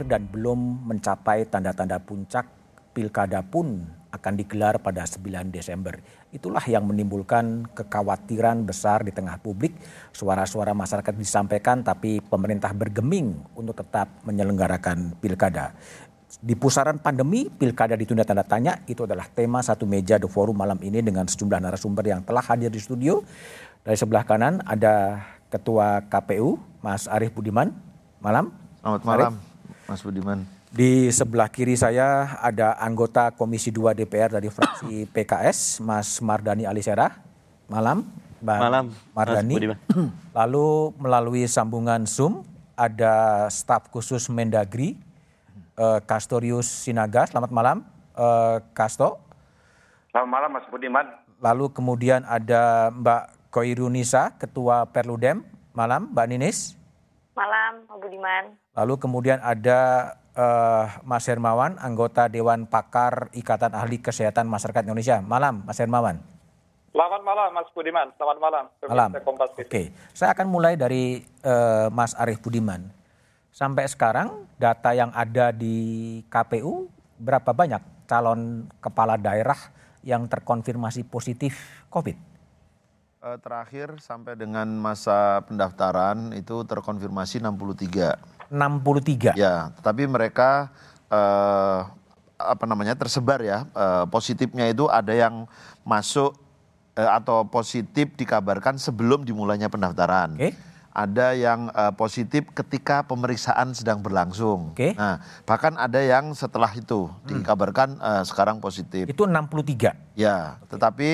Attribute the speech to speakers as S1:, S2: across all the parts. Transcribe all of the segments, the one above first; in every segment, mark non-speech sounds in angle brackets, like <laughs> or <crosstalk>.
S1: berakhir dan belum mencapai tanda-tanda puncak, pilkada pun akan digelar pada 9 Desember. Itulah yang menimbulkan kekhawatiran besar di tengah publik. Suara-suara masyarakat disampaikan tapi pemerintah bergeming untuk tetap menyelenggarakan pilkada. Di pusaran pandemi, pilkada ditunda tanda tanya, itu adalah tema satu meja The Forum malam ini dengan sejumlah narasumber yang telah hadir di studio. Dari sebelah kanan ada Ketua KPU, Mas Arief Budiman. Malam.
S2: Selamat malam, Mas Budiman.
S1: Di sebelah kiri saya ada anggota Komisi 2 DPR dari fraksi <coughs> PKS, Mas Mardani Alisera. Malam,
S3: Bang Malam,
S1: Mardani. <coughs> Lalu melalui sambungan Zoom ada staf khusus Mendagri, uh, Castorius Sinaga. Selamat malam, uh, Kasto.
S4: Selamat malam, Mas Budiman.
S1: Lalu kemudian ada Mbak Koirunisa, Ketua Perludem. Malam, Mbak Ninis.
S5: Malam, Pak Budiman.
S1: Lalu kemudian ada uh, Mas Hermawan, anggota Dewan Pakar Ikatan Ahli Kesehatan Masyarakat Indonesia. Malam, Mas Hermawan.
S6: Selamat malam, Mas Budiman. Selamat malam.
S1: Malam. Oke, okay. saya akan mulai dari uh, Mas Arief Budiman. Sampai sekarang data yang ada di KPU berapa banyak calon kepala daerah yang terkonfirmasi positif COVID?
S2: Uh, terakhir sampai dengan masa pendaftaran itu terkonfirmasi 63.
S1: 63.
S2: Ya, tetapi mereka uh, apa namanya tersebar ya. Uh, positifnya itu ada yang masuk uh, atau positif dikabarkan sebelum dimulainya pendaftaran. Okay. Ada yang uh, positif ketika pemeriksaan sedang berlangsung. Okay. Nah, bahkan ada yang setelah itu hmm. dikabarkan uh, sekarang positif.
S1: Itu 63.
S2: Ya, okay. tetapi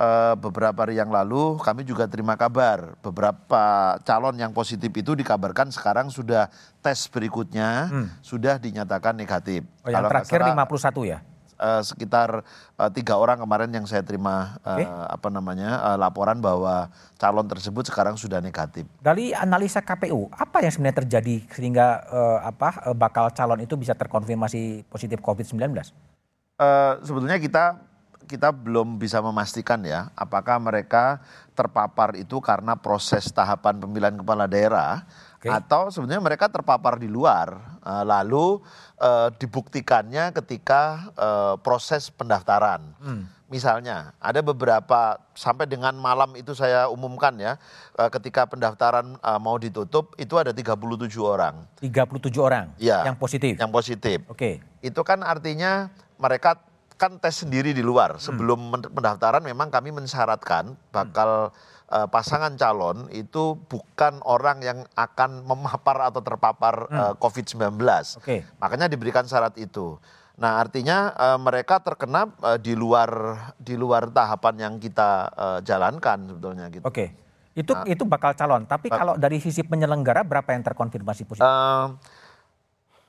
S2: uh, beberapa hari yang lalu kami juga terima kabar beberapa calon yang positif itu dikabarkan sekarang sudah tes berikutnya hmm. sudah dinyatakan negatif.
S1: Oh, yang Kalau terakhir salah, 51 ya?
S2: Uh, sekitar uh, tiga orang kemarin yang saya terima okay. uh, apa namanya uh, laporan bahwa calon tersebut sekarang sudah negatif.
S1: Dari analisa KPU, apa yang sebenarnya terjadi sehingga uh, apa uh, bakal calon itu bisa terkonfirmasi positif COVID-19?
S2: Uh, sebetulnya kita kita belum bisa memastikan ya apakah mereka terpapar itu karena proses tahapan pemilihan kepala daerah okay. atau sebenarnya mereka terpapar di luar uh, lalu uh, dibuktikannya ketika uh, proses pendaftaran. Hmm. Misalnya ada beberapa sampai dengan malam itu saya umumkan ya ketika pendaftaran mau ditutup itu ada 37 orang.
S1: 37 orang
S2: ya,
S1: yang positif.
S2: Yang positif.
S1: Oke. Okay.
S2: Itu kan artinya mereka kan tes sendiri di luar. Hmm. Sebelum hmm. pendaftaran memang kami mensyaratkan bakal uh, pasangan calon itu bukan orang yang akan memapar atau terpapar hmm. uh, eh, COVID-19.
S1: Okay.
S2: Makanya diberikan syarat itu. Nah, artinya uh, mereka terkena uh, di luar di luar tahapan yang kita uh, jalankan sebetulnya gitu.
S1: Oke. Okay. Itu nah, itu bakal calon, tapi bak kalau dari sisi penyelenggara berapa yang terkonfirmasi positif? Uh,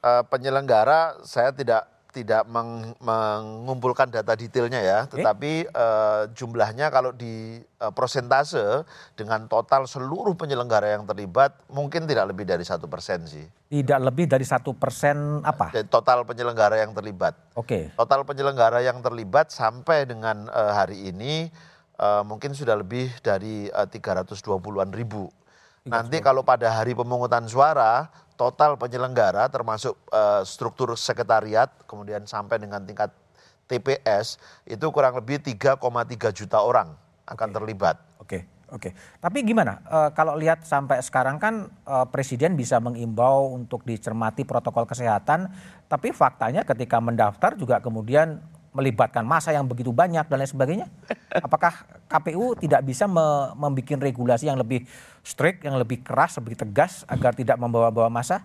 S2: uh, penyelenggara saya tidak tidak meng, mengumpulkan data detailnya ya, tetapi uh, jumlahnya kalau di uh, prosentase dengan total seluruh penyelenggara yang terlibat mungkin tidak lebih dari satu persen sih.
S1: Tidak lebih dari satu persen apa?
S2: Total penyelenggara yang terlibat.
S1: Oke. Okay.
S2: Total penyelenggara yang terlibat sampai dengan uh, hari ini uh, mungkin sudah lebih dari uh, 320-an ribu. Nanti kalau pada hari pemungutan suara total penyelenggara termasuk uh, struktur sekretariat kemudian sampai dengan tingkat TPS itu kurang lebih 3,3 juta orang akan okay. terlibat.
S1: Oke. Okay. Oke, tapi gimana uh, kalau lihat sampai sekarang kan uh, presiden bisa mengimbau untuk dicermati protokol kesehatan, tapi faktanya ketika mendaftar juga kemudian melibatkan masa yang begitu banyak dan lain sebagainya. Apakah KPU tidak bisa me membuat regulasi yang lebih strict, yang lebih keras, lebih tegas agar tidak membawa-bawa masa?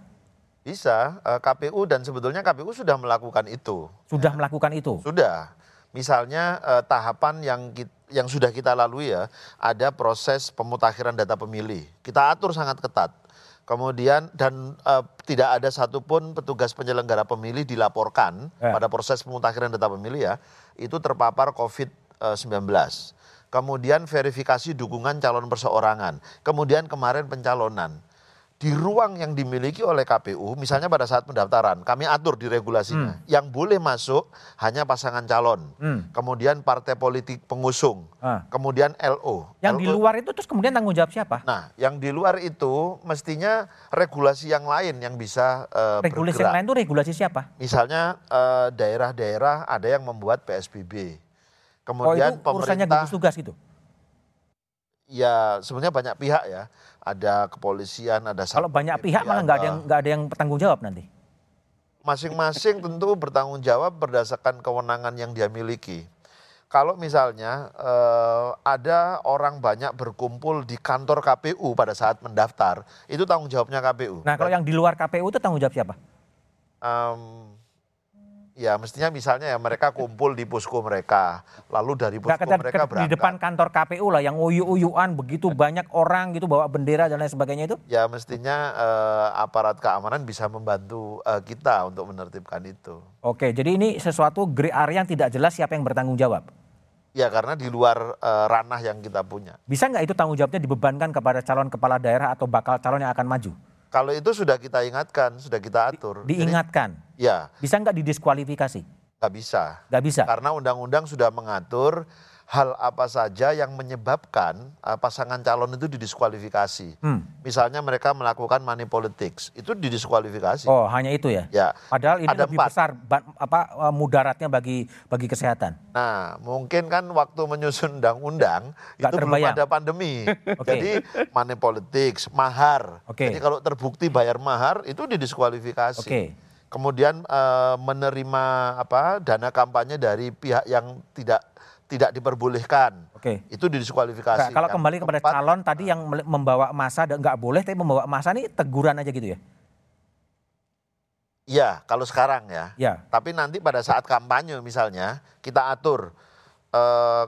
S2: Bisa, eh, KPU dan sebetulnya KPU sudah melakukan itu.
S1: Sudah ya. melakukan itu?
S2: Sudah. Misalnya eh, tahapan yang kita, yang sudah kita lalui ya, ada proses pemutakhiran data pemilih. Kita atur sangat ketat kemudian dan uh, tidak ada satupun petugas penyelenggara pemilih dilaporkan ya. pada proses pemutakhiran data pemilih ya itu terpapar COVID-19. Kemudian verifikasi dukungan calon perseorangan. Kemudian kemarin pencalonan. di ruang yang dimiliki oleh KPU, misalnya pada saat pendaftaran, kami atur di regulasinya,
S1: Hmm.
S2: yang boleh masuk hanya pasangan calon,
S1: Hmm.
S2: kemudian partai politik pengusung,
S1: Ah.
S2: kemudian LO.
S1: Yang di
S2: LO
S1: luar itu terus kemudian tanggung jawab siapa?
S2: Nah, yang di luar itu mestinya regulasi yang lain yang bisa eh,
S1: Regulasi
S2: bergerak.
S1: yang lain itu regulasi siapa?
S2: Misalnya eh, daerah-daerah ada yang membuat PSBB.
S1: Oh
S2: Kemudian
S1: itu urusannya
S2: pemerintah
S1: gugus tugas gitu?
S2: ya sebenarnya banyak pihak ya. Ada kepolisian, ada
S1: Kalau banyak pihak malah nggak ada yang nggak ada yang bertanggung jawab nanti.
S2: masing-masing tentu bertanggung jawab berdasarkan kewenangan yang dia miliki. Kalau misalnya eh, ada orang banyak berkumpul di kantor KPU pada saat mendaftar, itu tanggung jawabnya KPU.
S1: Nah kalau yang di luar KPU itu tanggung jawab siapa?
S2: Em, ya mestinya misalnya ya mereka kumpul di posko mereka, lalu dari posko mereka
S1: di
S2: berangkat.
S1: depan kantor KPU lah yang uyu-uyuan begitu banyak orang gitu bawa bendera dan lain sebagainya itu?
S2: Ya mestinya eh, aparat keamanan bisa membantu eh, kita untuk menertibkan itu.
S1: Oke, jadi ini sesuatu gray area yang tidak jelas siapa yang bertanggung jawab.
S2: Ya karena di luar eh, ranah yang kita punya.
S1: Bisa nggak itu tanggung jawabnya dibebankan kepada calon kepala daerah atau bakal calon yang akan maju?
S2: Kalau itu sudah kita ingatkan, sudah kita atur. Jadi,
S1: Diingatkan.
S2: ya,
S1: Bisa nggak didiskualifikasi?
S2: nggak bisa.
S1: Nggak bisa.
S2: Karena undang-undang sudah mengatur hal apa saja yang menyebabkan eh, pasangan calon itu didiskualifikasi.
S1: Hmm.
S2: Misalnya mereka melakukan money politics, itu didiskualifikasi.
S1: Oh, hanya itu ya?
S2: Ya.
S1: Padahal ini
S2: Ada
S1: lebih
S2: empat.
S1: besar apa eh, mudaratnya bagi bagi kesehatan.
S2: Nah, mungkin kan waktu menyusun undang-undang itu belum
S1: terbayang.
S2: ada pandemi. <laughs>
S1: Oke.
S2: Jadi money politics, mahar.
S1: Oke.
S2: Jadi kalau terbukti bayar mahar itu didiskualifikasi.
S1: Oke.
S2: Kemudian eh, menerima apa dana kampanye dari pihak yang tidak tidak diperbolehkan.
S1: Oke.
S2: Itu didiskualifikasi.
S1: Nggak, kalau
S2: Yang
S1: kembali kepada
S2: keempat,
S1: calon tadi yang membawa masa dan nggak boleh tapi membawa masa ini teguran aja gitu ya?
S2: Iya, kalau sekarang ya.
S1: Ya.
S2: Tapi nanti pada saat kampanye misalnya kita atur eh,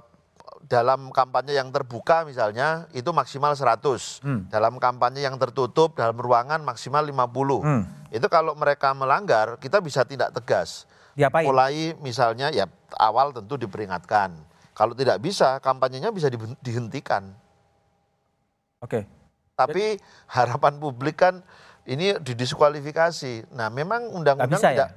S2: dalam kampanye yang terbuka misalnya itu maksimal 100.
S1: Hmm.
S2: Dalam kampanye yang tertutup dalam ruangan maksimal 50.
S1: Hmm.
S2: Itu kalau mereka melanggar kita bisa tindak tegas.
S1: Diapain?
S2: Mulai misalnya ya awal tentu diperingatkan. Kalau tidak bisa kampanyenya bisa dihentikan.
S1: Oke.
S2: Tapi harapan publik kan ini didiskualifikasi. Nah, memang undang-undang
S1: ya?
S2: tidak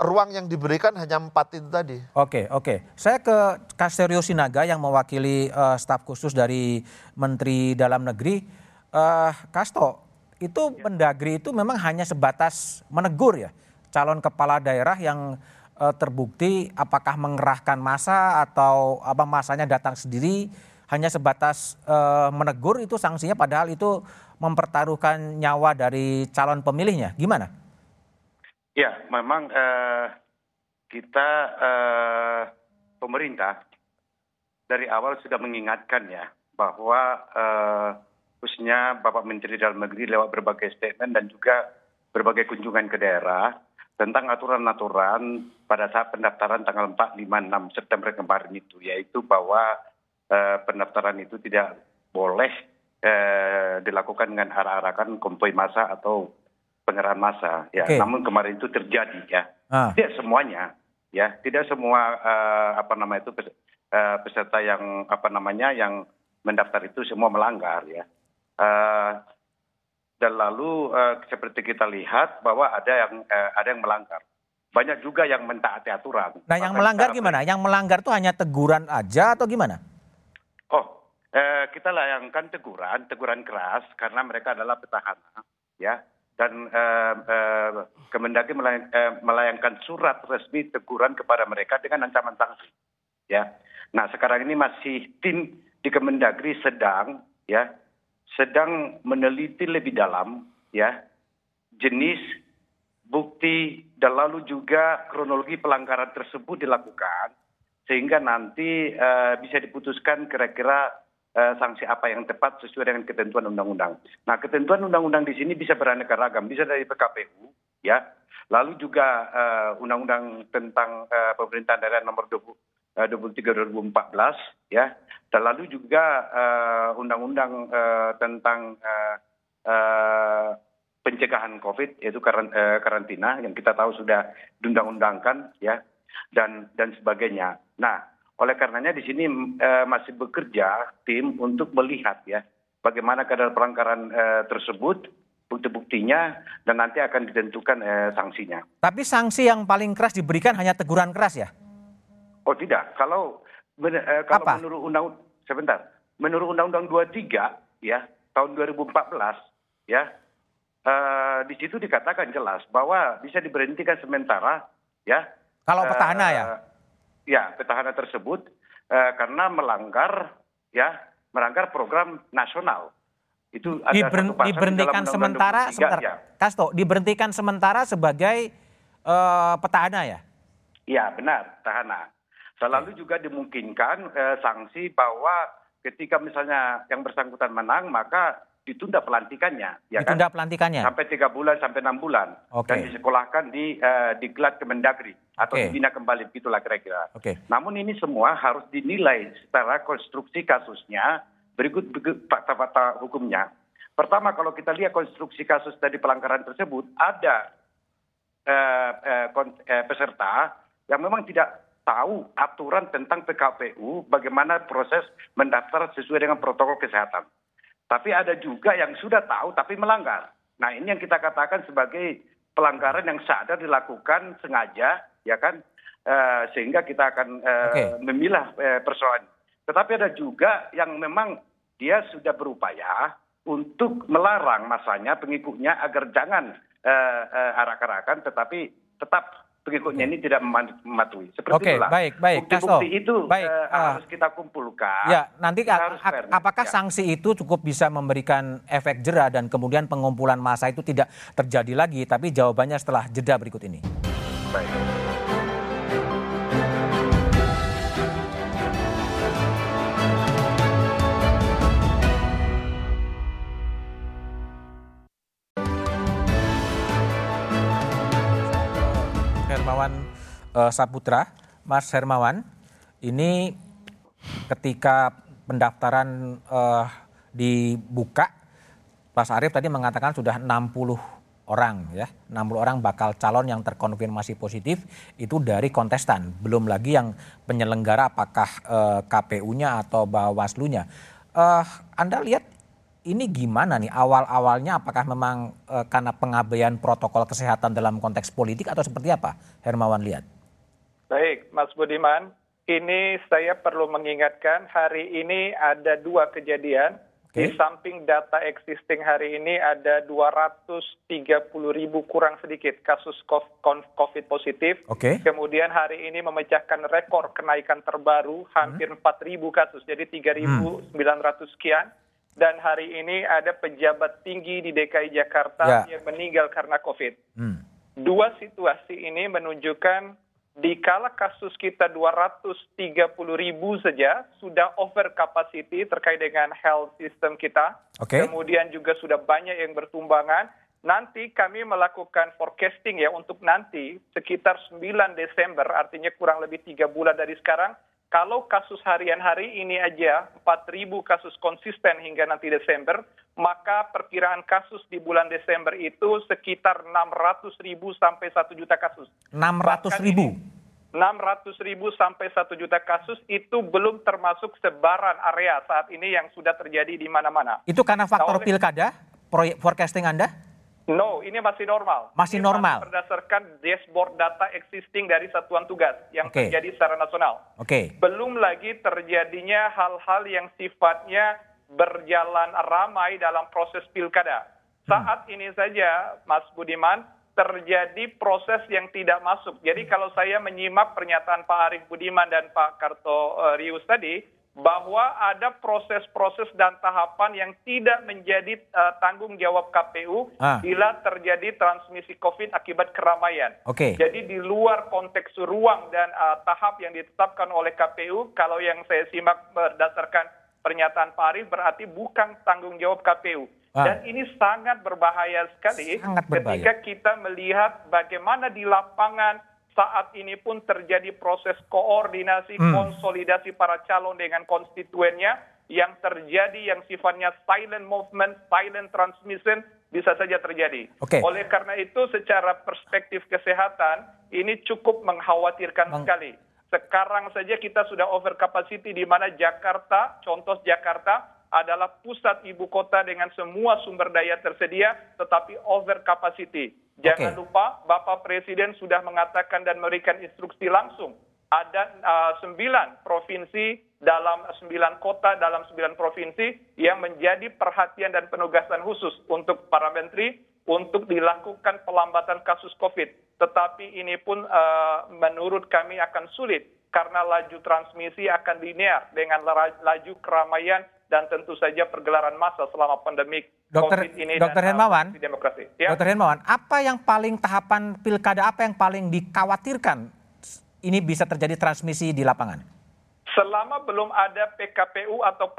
S2: ruang yang diberikan hanya empat itu tadi.
S1: Oke, oke. Saya ke Kasterio Sinaga yang mewakili eh, staf khusus dari Menteri Dalam Negeri. Eh, Kasto, itu Mendagri itu memang hanya sebatas menegur ya calon kepala daerah yang eh, terbukti apakah mengerahkan masa atau apa masanya datang sendiri hanya sebatas eh, menegur itu sanksinya padahal itu mempertaruhkan nyawa dari calon pemilihnya. Gimana?
S4: Ya, memang eh, kita eh, pemerintah dari awal sudah mengingatkan ya bahwa eh, khususnya Bapak Menteri Dalam Negeri lewat berbagai statement dan juga berbagai kunjungan ke daerah tentang aturan-aturan pada saat pendaftaran tanggal 4, 5, 6 September kemarin itu yaitu bahwa eh, pendaftaran itu tidak boleh eh, dilakukan dengan arah-arakan konvoy massa atau pengerahan massa ya
S1: Oke.
S4: namun kemarin itu terjadi ya
S1: Ah.
S4: tidak semuanya ya tidak semua eh, apa nama itu pes- eh, peserta yang apa namanya yang mendaftar itu semua melanggar ya Eh, dan lalu eh, seperti kita lihat bahwa ada yang eh, ada yang melanggar banyak juga yang mentaati aturan
S1: Nah, yang melanggar gimana? Yang melanggar tuh hanya teguran aja atau gimana?
S4: Oh, eh, kita layangkan teguran, teguran keras karena mereka adalah petahana, ya. Dan eh, eh, Kemendagri melayang- eh, melayangkan surat resmi teguran kepada mereka dengan ancaman sanksi, ya. Nah, sekarang ini masih tim di Kemendagri sedang, ya, sedang meneliti lebih dalam, ya, jenis bukti dan lalu juga kronologi pelanggaran tersebut dilakukan sehingga nanti eh, bisa diputuskan kira-kira eh, sanksi apa yang tepat sesuai dengan ketentuan undang-undang. Nah, ketentuan undang-undang di sini bisa beraneka ragam, bisa dari PKPU, ya, lalu juga eh, undang-undang tentang eh, pemerintahan daerah nomor 20, eh, 23 2014, ya, dan lalu juga eh, undang-undang eh, tentang eh, eh, pencegahan COVID yaitu karan- eh, karantina yang kita tahu sudah diundang-undangkan ya dan dan sebagainya. Nah, oleh karenanya di sini eh, masih bekerja tim untuk melihat ya bagaimana kadar pelanggaran eh, tersebut bukti-buktinya dan nanti akan ditentukan eh, sanksinya.
S1: Tapi sanksi yang paling keras diberikan hanya teguran keras ya?
S4: Oh tidak, kalau eh, kalau
S1: Apa?
S4: menurut undang sebentar, menurut Undang-Undang 23 ya tahun 2014 ya eh, di situ dikatakan jelas bahwa bisa diberhentikan sementara ya.
S1: Kalau
S4: eh,
S1: petahana ya?
S4: Ya, petahana tersebut eh, karena melanggar ya melanggar program nasional. Itu ada
S1: Diberen-
S4: satu di
S1: diberhentikan
S4: Undang-Undang
S1: sementara,
S4: 23,
S1: sebentar,
S4: ya.
S1: Kasto, diberhentikan sementara sebagai eh, petahana ya?
S4: Iya benar, tahanan. Selalu juga dimungkinkan eh, sanksi bahwa ketika misalnya yang bersangkutan menang maka ditunda pelantikannya, ya
S1: Ditunda
S4: kan?
S1: pelantikannya.
S4: Sampai tiga bulan sampai enam bulan
S1: Oke.
S4: dan disekolahkan di eh, di Glat Kemendagri atau
S1: Oke.
S4: dibina kembali begitulah kira-kira.
S1: Oke.
S4: Namun ini semua harus dinilai secara konstruksi kasusnya berikut fakta-fakta hukumnya. Pertama kalau kita lihat konstruksi kasus dari pelanggaran tersebut ada eh, eh, eh, peserta yang memang tidak tahu aturan tentang PKPU bagaimana proses mendaftar sesuai dengan protokol kesehatan. Tapi ada juga yang sudah tahu tapi melanggar. Nah ini yang kita katakan sebagai pelanggaran yang sadar dilakukan sengaja, ya kan, Eh, sehingga kita akan eh,
S1: Oke.
S4: memilah eh, persoalan. Tetapi ada juga yang memang dia sudah berupaya untuk melarang masanya pengikutnya agar jangan eh, eh, arak-arakan, tetapi tetap pengikutnya ini tidak mematuhi. Seperti
S1: Oke,
S4: itulah.
S1: baik, baik,
S4: Bukti-bukti itu
S1: Baik, ah.
S4: harus kita kumpulkan.
S1: Ya, nanti
S4: harus fairness,
S1: apakah
S4: ya.
S1: sanksi itu cukup bisa memberikan efek jera dan kemudian pengumpulan massa itu tidak terjadi lagi? Tapi jawabannya setelah jeda berikut ini.
S4: Baik.
S1: Eh, Saputra, Mas Hermawan, ini ketika pendaftaran eh, dibuka, Mas Arief tadi mengatakan sudah 60 orang ya, 60 orang bakal calon yang terkonfirmasi positif itu dari kontestan, belum lagi yang penyelenggara apakah eh, KPU-nya atau Bawaslu-nya. Eh, Anda lihat ini gimana nih awal-awalnya apakah memang eh, karena pengabaian protokol kesehatan dalam konteks politik atau seperti apa? Hermawan lihat.
S6: Baik, Mas Budiman, ini saya perlu mengingatkan hari ini ada dua kejadian.
S1: Oke.
S6: Di samping data existing hari ini ada 230 ribu kurang sedikit kasus COVID positif.
S1: Oke.
S6: Kemudian hari ini memecahkan rekor kenaikan terbaru hampir 4 ribu kasus, jadi 3.900 sekian. Dan hari ini ada pejabat tinggi di DKI Jakarta
S1: Ya.
S6: yang meninggal karena COVID
S1: Hmm.
S6: dua situasi ini menunjukkan di kala kasus kita 230 ribu saja sudah over capacity terkait dengan health system kita.
S1: Oke.
S6: Kemudian juga sudah banyak yang bertumbangan. Nanti kami melakukan forecasting ya untuk nanti sekitar 9 Desember artinya kurang lebih tiga bulan dari sekarang. Kalau kasus harian hari ini aja 4.000 kasus konsisten hingga nanti Desember, maka perkiraan kasus di bulan Desember itu sekitar 600 ribu sampai 1 juta kasus.
S1: 600
S6: Bahkan
S1: ribu.
S6: ini 600 ribu sampai 1 juta kasus itu belum termasuk sebaran area saat ini yang sudah terjadi di mana-mana.
S1: Itu karena faktor
S6: Nah, oleh-
S1: pilkada, proyek forecasting Anda?
S6: No, ini masih normal.
S1: Masih
S6: Ini
S1: normal.
S6: berdasarkan dashboard data existing dari satuan tugas yang
S1: Oke.
S6: terjadi secara nasional.
S1: Oke.
S6: Belum lagi terjadinya hal-hal yang sifatnya berjalan ramai dalam proses pilkada. Saat ini saja, Mas Budiman, terjadi proses yang tidak masuk. Jadi kalau saya menyimak pernyataan Pak Arief Budiman dan Pak Karto Rius tadi, bahwa ada proses-proses dan tahapan yang tidak menjadi eh, tanggung jawab KPU
S1: Ah.
S6: bila terjadi transmisi COVID akibat keramaian.
S1: Oke.
S6: Jadi di luar konteks ruang dan uh, tahap yang ditetapkan oleh KPU, kalau yang saya simak berdasarkan pernyataan Pak Arief berarti bukan tanggung jawab KPU.
S1: Ah.
S6: Dan ini sangat berbahaya sekali
S1: Sangat berbahaya.
S6: ketika kita melihat bagaimana di lapangan saat ini pun terjadi proses koordinasi,
S1: Hmm.
S6: konsolidasi para calon dengan konstituennya yang terjadi yang sifatnya silent movement, silent transmission bisa saja terjadi.
S1: Oke.
S6: Oleh karena itu secara perspektif kesehatan ini cukup mengkhawatirkan
S1: Meng-
S6: sekali. Sekarang saja kita sudah over capacity di mana Jakarta, contoh Jakarta adalah pusat ibu kota dengan semua sumber daya tersedia tetapi over capacity. Jangan
S1: Oke.
S6: lupa Bapak Presiden sudah mengatakan dan memberikan instruksi langsung ada uh, sembilan provinsi dalam sembilan kota dalam sembilan provinsi yang menjadi perhatian dan penugasan khusus untuk para menteri untuk dilakukan pelambatan kasus COVID. Tetapi ini pun uh, menurut kami akan sulit karena laju transmisi akan linear dengan laju keramaian dan tentu saja pergelaran massa selama pandemik
S1: Dokter-
S6: COVID ini
S1: Dokter
S6: dan
S1: Hermawan?
S6: demokrasi. Ya.
S1: Dokter Hermawan, apa yang paling tahapan pilkada apa yang paling dikhawatirkan ini bisa terjadi transmisi di lapangan?
S6: Selama belum ada PKPU atau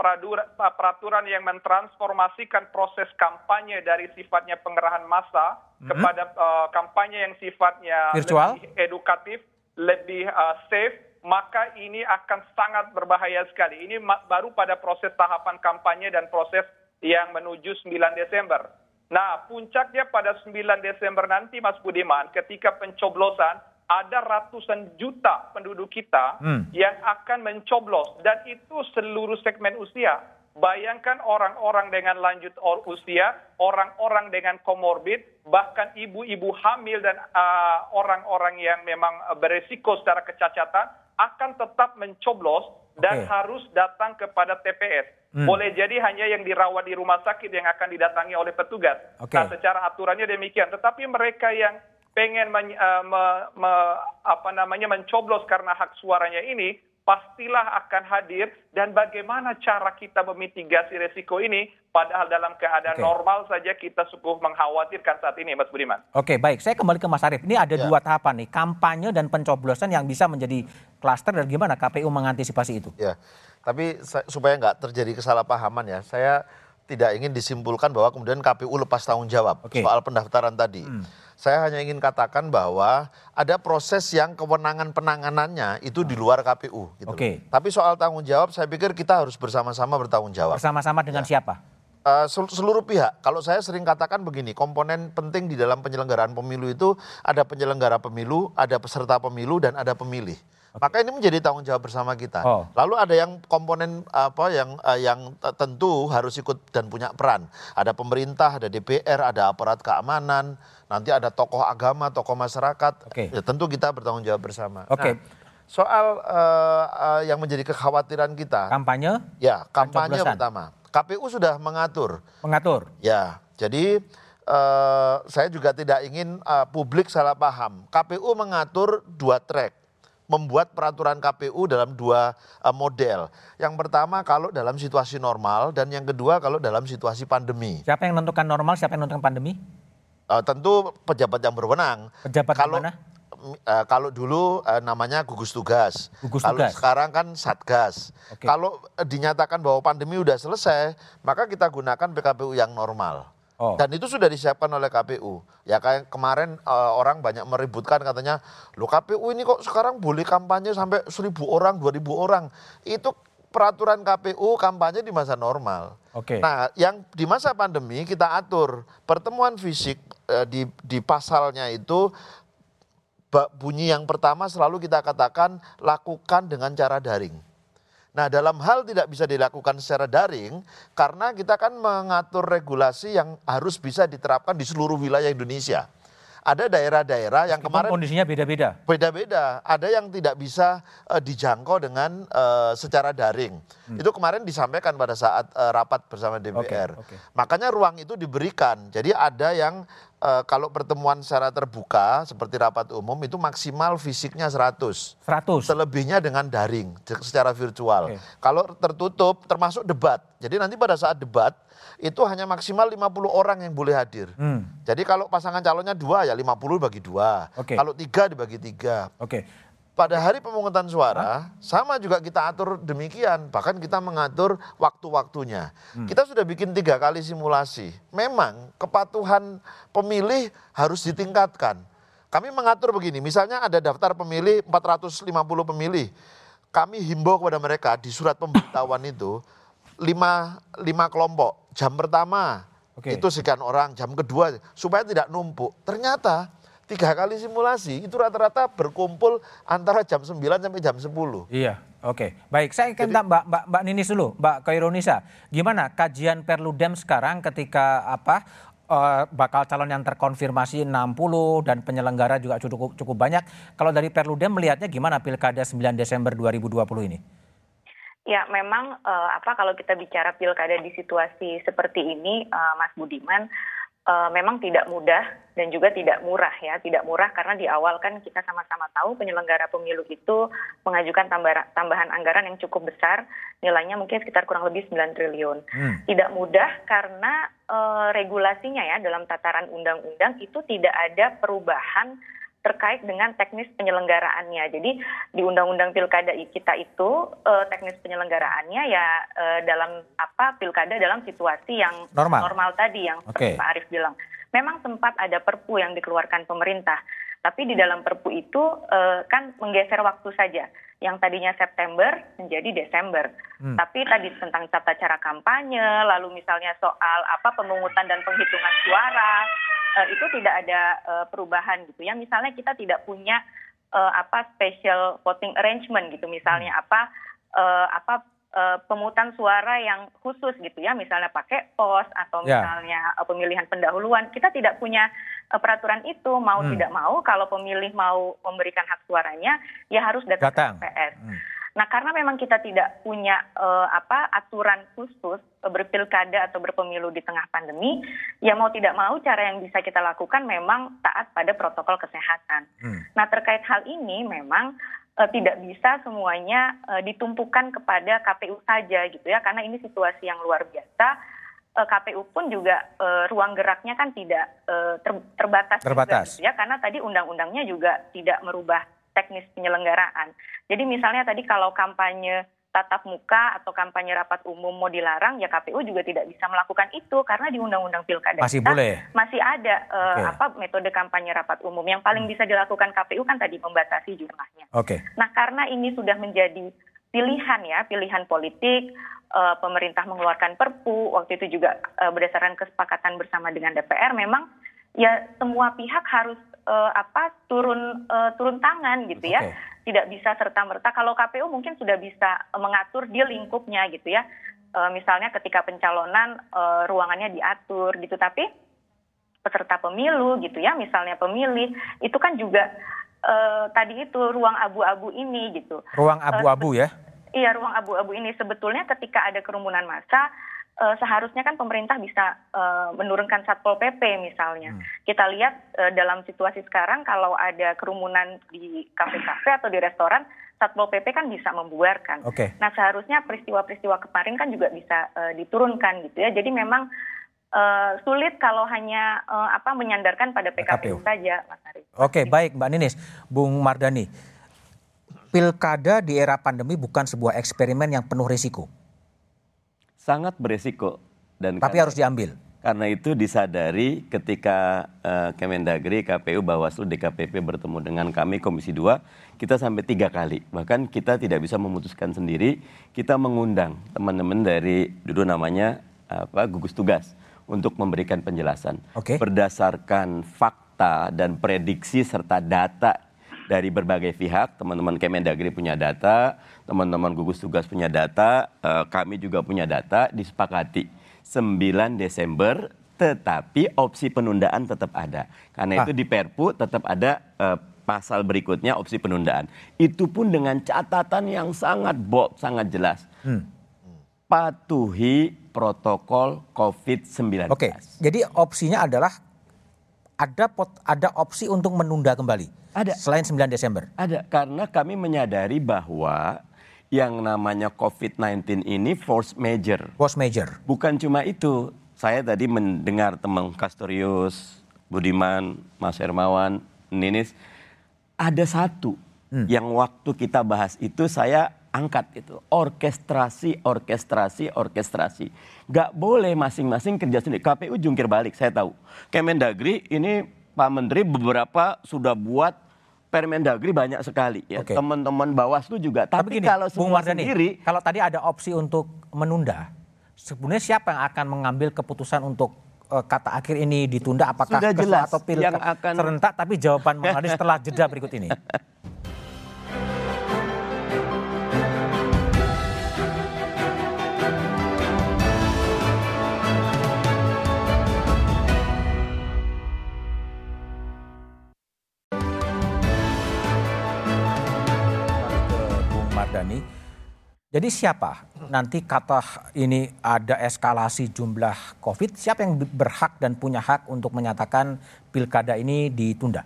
S6: peraturan yang mentransformasikan proses kampanye dari sifatnya pengerahan massa kepada uh, kampanye yang sifatnya
S1: Virtual?
S6: lebih edukatif, lebih uh, safe, maka ini akan sangat berbahaya sekali. Ini baru pada proses tahapan kampanye dan proses yang menuju 9 Desember. Nah, puncaknya pada 9 Desember nanti Mas Budiman ketika pencoblosan ada ratusan juta penduduk kita
S1: Hmm.
S6: yang akan mencoblos dan itu seluruh segmen usia. Bayangkan orang-orang dengan lanjut usia, orang-orang dengan komorbid, bahkan ibu-ibu hamil dan uh, orang-orang yang memang uh, beresiko secara kecacatan akan tetap mencoblos dan
S1: Oke.
S6: harus datang kepada TPS.
S1: Hmm.
S6: Boleh jadi hanya yang dirawat di rumah sakit yang akan didatangi oleh petugas.
S1: Oke.
S6: Nah, secara aturannya demikian. Tetapi mereka yang pengen men- eh, me- me- apa namanya mencoblos karena hak suaranya ini pastilah akan hadir dan bagaimana cara kita memitigasi resiko ini padahal dalam keadaan
S1: Oke.
S6: normal saja kita sungguh mengkhawatirkan saat ini Mas Budiman.
S1: Oke, baik. Saya kembali ke Mas Arief. Ini ada
S2: Ya.
S1: dua tahapan nih, kampanye dan pencoblosan yang bisa menjadi klaster dan gimana KPU mengantisipasi itu?
S2: Ya, tapi supaya nggak terjadi kesalahpahaman ya, saya tidak ingin disimpulkan bahwa kemudian KPU lepas tanggung jawab
S1: Oke.
S2: soal pendaftaran tadi. Saya hanya ingin katakan bahwa ada proses yang kewenangan penanganannya itu di luar KPU. Gitu.
S1: Oke.
S2: Tapi soal tanggung jawab, saya pikir kita harus bersama-sama bertanggung jawab.
S1: Bersama-sama dengan siapa?
S2: Eh, sel- seluruh pihak. Kalau saya sering katakan begini, komponen penting di dalam penyelenggaraan pemilu itu ada penyelenggara pemilu, ada peserta pemilu dan ada pemilih. Maka ini menjadi tanggung jawab bersama kita.
S1: Oh.
S2: Lalu ada yang komponen apa yang eh, yang tentu harus ikut dan punya peran. Ada pemerintah, ada DPR, ada aparat keamanan, nanti ada tokoh agama, tokoh masyarakat.
S1: Oke.
S2: Ya, tentu kita bertanggung jawab bersama.
S1: Oke.
S2: Nah, soal eh, eh, yang menjadi kekhawatiran kita,
S1: Kampanye
S2: ya kampanye pertama. KPU sudah mengatur
S1: mengatur.
S2: Ya, jadi eh, saya juga tidak ingin eh, publik salah paham. KPU mengatur dua track, membuat peraturan KPU dalam dua eh, model. Yang pertama kalau dalam situasi normal dan yang kedua kalau dalam situasi pandemi.
S1: Siapa yang menentukan normal, siapa yang menentukan pandemi?
S2: Eh, tentu pejabat yang berwenang.
S1: Pejabat
S2: kalau
S1: mana?
S2: eh, kalau dulu eh, namanya gugus tugas.
S1: Gugus
S2: kalau
S1: tugas.
S2: sekarang kan satgas.
S1: Oke.
S2: Kalau eh, dinyatakan bahwa pandemi udah selesai, maka kita gunakan PKPU yang normal.
S1: Oh.
S2: Dan itu sudah disiapkan oleh KPU. Ya kayak kemarin eh, orang banyak meributkan katanya, lo KPU ini kok sekarang boleh kampanye sampai seribu orang, dua ribu orang. Itu peraturan KPU kampanye di masa normal.
S1: Oke.
S2: Nah, yang di masa pandemi kita atur pertemuan fisik eh, di di pasalnya itu bunyi yang pertama selalu kita katakan lakukan dengan cara daring. Nah, dalam hal tidak bisa dilakukan secara daring karena kita kan mengatur regulasi yang harus bisa diterapkan di seluruh wilayah Indonesia. Ada daerah-daerah yang
S1: Meskipun
S2: kemarin
S1: kondisinya beda-beda.
S2: beda-beda. Ada yang tidak bisa eh, dijangkau dengan eh, secara daring. Itu kemarin disampaikan pada saat eh, rapat bersama DPR.
S1: oke.
S2: Makanya ruang itu diberikan. Jadi ada yang eh, kalau pertemuan secara terbuka seperti rapat umum itu maksimal fisiknya 100.
S1: 100.
S2: Selebihnya dengan daring se- secara virtual.
S1: Oke.
S2: Kalau tertutup termasuk debat. Jadi nanti pada saat debat itu hanya maksimal 50 orang yang boleh hadir.
S1: Hmm.
S2: Jadi kalau pasangan calonnya dua ya 50 bagi dua.
S1: Oke.
S2: Kalau tiga dibagi tiga.
S1: Oke.
S2: Pada hari pemungutan suara sama juga kita atur demikian. Bahkan kita mengatur waktu-waktunya.
S1: Hmm.
S2: Kita sudah bikin tiga kali simulasi. Memang kepatuhan pemilih harus ditingkatkan. Kami mengatur begini, misalnya ada daftar pemilih 450 pemilih. Kami himbau kepada mereka di surat pemberitahuan itu lima, lima kelompok. Jam pertama
S1: Oke.
S2: itu sekian orang, jam kedua supaya tidak numpuk. Ternyata tiga kali simulasi itu rata-rata berkumpul antara jam 9 sampai jam 10.
S1: Iya. Oke, baik. Saya akan minta Mbak, Mbak, Mbak Ninis dulu, Mbak Koironisa. Gimana kajian Perludem sekarang ketika apa eh, bakal calon yang terkonfirmasi 60 dan penyelenggara juga cukup cukup banyak. Kalau dari Perludem melihatnya gimana Pilkada 9 Desember 2020 ini?
S5: Ya, memang uh, apa kalau kita bicara pilkada di situasi seperti ini, uh, Mas Budiman, uh, memang tidak mudah dan juga tidak murah ya, tidak murah karena di awal kan kita sama-sama tahu penyelenggara pemilu itu mengajukan tambahan, tambahan anggaran yang cukup besar, nilainya mungkin sekitar kurang lebih 9 triliun. Hmm. Tidak mudah karena uh, regulasinya ya dalam tataran undang-undang itu tidak ada perubahan terkait dengan teknis penyelenggaraannya. Jadi di Undang-Undang Pilkada kita itu uh, teknis penyelenggaraannya ya uh, dalam apa pilkada dalam situasi yang normal, normal tadi yang okay. Pak Arief bilang. Memang sempat ada Perpu yang dikeluarkan pemerintah, tapi di dalam Perpu itu uh, kan menggeser waktu saja. Yang tadinya September menjadi Desember. Hmm. Tapi tadi tentang tata cara kampanye, lalu misalnya soal apa pemungutan dan penghitungan suara, uh, itu tidak ada uh, perubahan gitu ya. Misalnya kita tidak punya uh, apa special voting arrangement gitu, misalnya hmm. apa uh, apa uh, pemutan suara yang khusus gitu ya, misalnya pakai pos atau ya. misalnya yeah. pemilihan pendahuluan. Kita tidak punya peraturan itu, mau hmm. tidak mau kalau pemilih mau memberikan hak suaranya ya harus datang, datang. ke TPS. Hmm. Nah, karena memang kita tidak punya uh, apa aturan khusus uh, berpilkada atau berpemilu di tengah pandemi, ya mau tidak mau cara yang bisa kita lakukan memang taat pada protokol kesehatan. Hmm. Nah, terkait hal ini memang uh, tidak bisa semuanya uh, ditumpukan kepada KPU saja gitu ya, karena ini situasi yang luar biasa. Uh, KPU pun juga uh, ruang geraknya kan tidak uh, ter, terbatas,
S1: terbatas.
S5: Juga, gitu ya, karena tadi undang-undangnya juga tidak merubah teknis penyelenggaraan. Jadi misalnya tadi kalau kampanye tatap muka atau kampanye rapat umum mau dilarang, ya KPU juga tidak bisa melakukan itu karena di Undang-Undang Pilkada
S1: masih kita boleh.
S5: masih ada uh, okay. apa metode kampanye rapat umum yang paling bisa dilakukan KPU kan tadi membatasi jumlahnya.
S1: Oke. Okay.
S5: Nah karena ini sudah menjadi pilihan ya, pilihan politik, uh, pemerintah mengeluarkan Perpu waktu itu juga uh, berdasarkan kesepakatan bersama dengan DPR, memang ya semua pihak harus uh, apa turun uh, turun tangan gitu ya. Tidak bisa serta merta. Kalau KPU mungkin sudah bisa mengatur di lingkupnya gitu ya. Uh, misalnya ketika pencalonan uh, ruangannya diatur gitu, tapi peserta pemilu gitu ya, misalnya pemilih itu kan juga uh, tadi itu ruang abu-abu ini gitu.
S1: Ruang abu-abu uh, ya?
S5: Iya, ruang abu-abu ini sebetulnya ketika ada kerumunan massa uh, seharusnya kan pemerintah bisa uh, menurunkan satpol pp misalnya. Hmm. Kita lihat uh, dalam situasi sekarang kalau ada kerumunan di kafe-kafe atau di restoran, satpol pp kan bisa membuarkan.
S1: Okay.
S5: Nah seharusnya peristiwa-peristiwa kemarin kan juga bisa uh, diturunkan gitu ya. Jadi memang uh, sulit kalau hanya uh, apa menyandarkan pada PKPU, PKPU. saja, Mas Arief.
S1: Oke, okay, baik Mbak Ninis, Bung Mardani. Pilkada di era pandemi bukan sebuah eksperimen yang penuh risiko
S3: sangat beresiko
S1: dan tapi karena, harus diambil.
S3: Karena itu disadari ketika uh, Kemendagri, KPU, Bawaslu, DKPP bertemu dengan kami Komisi 2, kita sampai tiga kali. Bahkan kita tidak bisa memutuskan sendiri, kita mengundang teman-teman dari dulu namanya apa gugus tugas untuk memberikan penjelasan.
S1: Okay.
S3: Berdasarkan fakta dan prediksi serta data dari berbagai pihak, teman-teman Kemendagri punya data, teman-teman gugus tugas punya data, uh, kami juga punya data, disepakati 9 Desember tetapi opsi penundaan tetap ada. Karena ah. itu di Perpu tetap ada uh, pasal berikutnya opsi penundaan. Itu pun dengan catatan yang sangat bold, sangat jelas. Hmm. Patuhi protokol COVID-19.
S1: Oke, jadi opsinya adalah ada pot, ada opsi untuk menunda kembali.
S3: Ada.
S1: Selain 9 Desember.
S3: Ada, karena kami menyadari bahwa yang namanya COVID-19 ini force major.
S1: Force major.
S3: Bukan cuma itu. Saya tadi mendengar teman Kastorius, Budiman, Mas Hermawan, Ninis, ada satu hmm. yang waktu kita bahas itu saya angkat itu orkestrasi orkestrasi orkestrasi. Gak boleh masing-masing kerja sendiri. KPU jungkir balik saya tahu. Kemendagri ini Pak Menteri beberapa sudah buat Permendagri banyak sekali ya. Okay. teman-teman Bawaslu juga. Tapi, tapi gini, kalau semua Mardani, sendiri
S1: kalau tadi ada opsi untuk menunda sebenarnya siapa yang akan mengambil keputusan untuk uh, kata akhir ini ditunda? Apakah
S3: Sudah jelas
S1: atau pilkada akan... serentak tapi jawaban Bung <laughs> setelah jeda berikut ini Jadi siapa nanti kata ini ada eskalasi jumlah COVID, siapa yang berhak dan punya hak untuk menyatakan pilkada ini ditunda?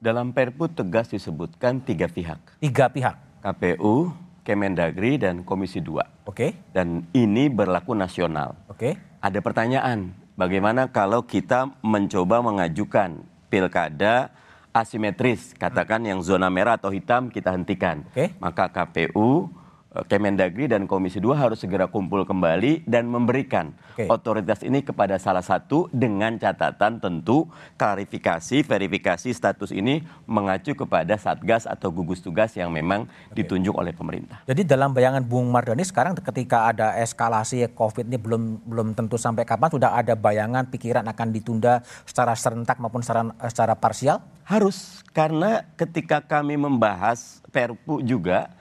S3: Dalam Perpu tegas disebutkan tiga pihak.
S1: Tiga pihak.
S3: KPU, Kemendagri, dan Komisi 2.
S1: Oke.
S3: Dan ini berlaku nasional.
S1: Oke.
S3: Ada pertanyaan, bagaimana kalau kita mencoba mengajukan pilkada asimetris, katakan yang zona merah atau hitam kita hentikan.
S1: Oke.
S3: Maka KPU, Kemendagri dan Komisi 2 harus segera kumpul kembali dan memberikan
S1: Oke.
S3: otoritas ini kepada salah satu dengan catatan tentu klarifikasi, verifikasi status ini mengacu kepada Satgas atau gugus tugas yang memang ditunjuk oleh pemerintah.
S1: Jadi dalam bayangan Bung Mardani sekarang ketika ada eskalasi COVID ini belum belum tentu sampai kapan sudah ada bayangan pikiran akan ditunda secara serentak maupun secara, secara parsial?
S3: Harus, karena ketika kami membahas Perpu juga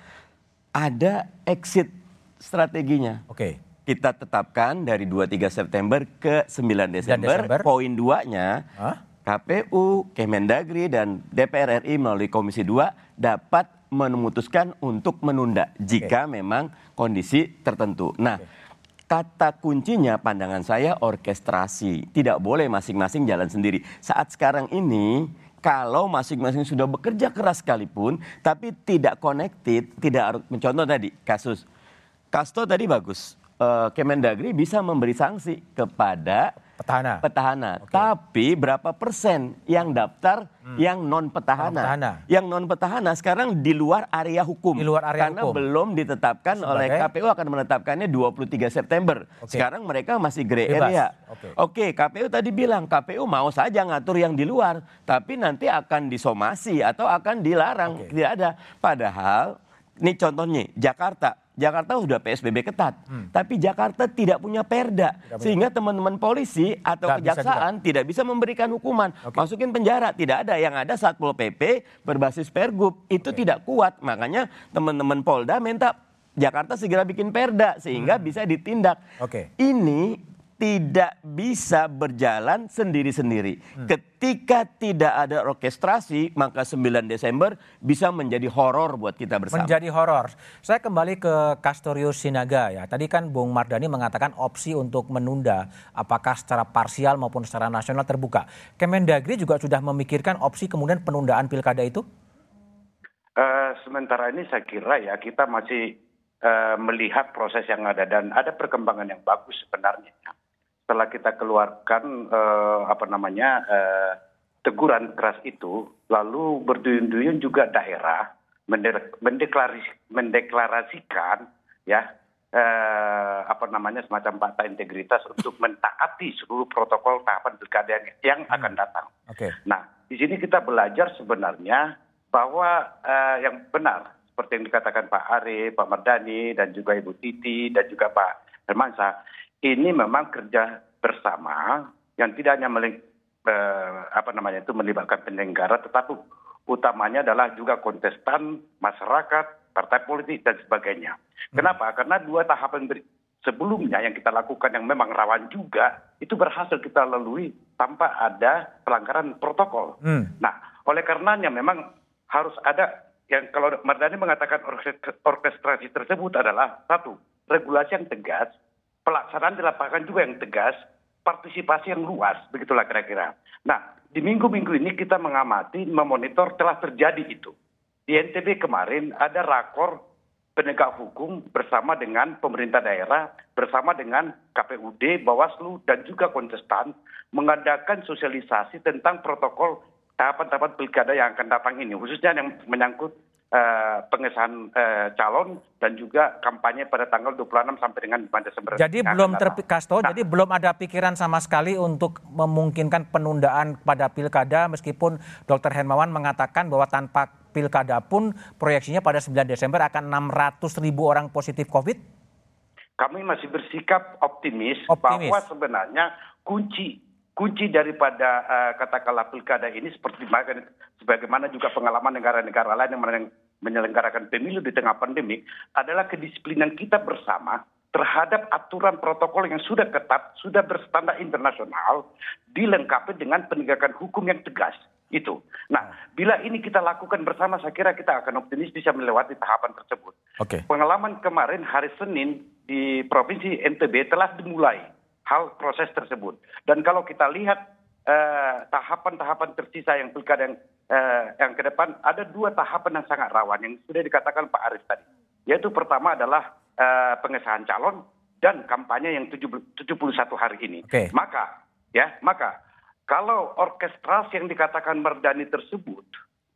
S3: ada exit strateginya.
S1: Oke.
S3: Kita tetapkan dari 23 September ke 9 Desember.
S1: Desember.
S3: Poin 2-nya
S1: Hah?
S3: KPU, Kemendagri dan DPR RI melalui Komisi 2 dapat memutuskan untuk menunda jika memang kondisi tertentu. Nah, kata kuncinya pandangan saya orkestrasi. Tidak boleh masing-masing jalan sendiri. Saat sekarang ini kalau masing-masing sudah bekerja keras sekalipun tapi tidak connected, tidak mencontoh tadi kasus Kasto tadi bagus. Eh, Kemendagri bisa memberi sanksi kepada
S1: Petahana.
S3: petahana. Tapi berapa persen yang daftar yang non petahana?
S1: Non-petahana.
S3: Yang non petahana sekarang di luar area hukum.
S1: Di luar area
S3: Karena
S1: hukum.
S3: belum ditetapkan oleh
S1: Sebagai?
S3: KPU akan menetapkannya 23 September.
S1: Oke.
S3: Sekarang mereka masih
S1: Bebas.
S3: area.
S1: Oke.
S3: Oke, KPU tadi bilang KPU mau saja ngatur yang di luar, tapi nanti akan disomasi atau akan dilarang.
S1: Oke.
S3: Tidak ada. Padahal ini contohnya Jakarta. Jakarta sudah PSBB ketat, tapi Jakarta tidak punya perda,
S1: Hmm. punya
S3: sehingga teman-teman polisi atau
S1: bisa
S3: kejaksaan tidak bisa memberikan hukuman,
S1: Oke.
S3: masukin penjara, tidak ada. Yang ada satpol pp berbasis pergub itu tidak kuat, makanya teman-teman Polda minta Jakarta segera bikin perda sehingga bisa ditindak.
S1: Hmm. Oke.
S3: Ini tidak bisa berjalan sendiri-sendiri.
S1: Hmm.
S3: Ketika tidak ada orkestrasi, maka 9 Desember bisa menjadi horor buat kita bersama.
S1: Menjadi horor. Saya kembali ke Castorius Sinaga ya. Tadi kan Bung Mardani mengatakan opsi untuk menunda apakah secara parsial maupun secara nasional terbuka. Kemendagri juga sudah memikirkan opsi kemudian penundaan pilkada itu?
S4: Eh, sementara ini saya kira ya kita masih eh, melihat proses yang ada dan ada perkembangan yang bagus sebenarnya. Setelah kita keluarkan eh, apa namanya eh, teguran keras itu, lalu berduyun-duyun juga daerah mendeklarasikan ya eh, apa namanya semacam fakta integritas untuk mentaati seluruh protokol tahapan pilkada yang, yang akan datang.
S1: Oke.
S4: Nah, di sini kita belajar sebenarnya bahwa eh, yang benar seperti yang dikatakan Pak Arief, Pak Mardani, dan juga Ibu Titi, dan juga Pak Hermansyah, ini memang kerja bersama yang tidak hanya meling- eh, apa namanya itu melibatkan penyelenggara, tetapi utamanya adalah juga kontestan, masyarakat, partai politik dan sebagainya. Kenapa? Karena dua tahapan sebelumnya yang kita lakukan yang memang rawan juga itu berhasil kita lalui tanpa ada pelanggaran protokol.
S1: Hmm.
S4: Nah, oleh karenanya memang harus ada yang kalau Mardani mengatakan orkestra- orkestrasi tersebut adalah satu regulasi yang tegas, pelaksanaan di lapangan juga yang tegas, partisipasi yang luas, begitulah kira-kira. Nah, di minggu-minggu ini kita mengamati, memonitor telah terjadi itu. Di NTB kemarin ada rakor penegak hukum bersama dengan pemerintah daerah, bersama dengan KPUD, Bawaslu, dan juga kontestan mengadakan sosialisasi tentang protokol tahapan-tahapan pilkada yang akan datang ini, khususnya yang menyangkut pengesahan eh, calon dan juga kampanye pada tanggal 26 sampai dengan 5 Desember.
S1: Jadi
S4: akan
S1: belum
S4: datang.
S1: ter Kasto,
S4: Nah,
S1: jadi belum ada pikiran sama sekali untuk memungkinkan penundaan pada pilkada meskipun Dr. Hermawan mengatakan bahwa tanpa pilkada pun proyeksinya pada 9 Desember akan 600 ribu orang positif COVID?
S4: kami masih bersikap optimis,
S1: Optimis.
S4: bahwa sebenarnya kunci kunci daripada eh, katakanlah pilkada ini seperti baga- sebagaimana juga pengalaman negara-negara lain yang menyelenggarakan pemilu di tengah pandemi adalah kedisiplinan kita bersama terhadap aturan protokol yang sudah ketat, sudah berstandar internasional, dilengkapi dengan penegakan hukum yang tegas. Itu. Nah, bila ini kita lakukan bersama, saya kira kita akan optimis bisa melewati tahapan tersebut.
S1: Oke.
S4: Pengalaman kemarin hari Senin di Provinsi NTB telah dimulai hal proses tersebut. Dan kalau kita lihat eh, tahapan-tahapan tersisa yang pilkada yang, eh, yang ke depan, ada dua tahapan yang sangat rawan yang sudah dikatakan Pak Aris tadi. Yaitu pertama adalah eh, pengesahan calon dan kampanye yang 70 71 hari ini.
S1: Oke.
S4: Maka ya, maka kalau orkestrasi yang dikatakan Merdani tersebut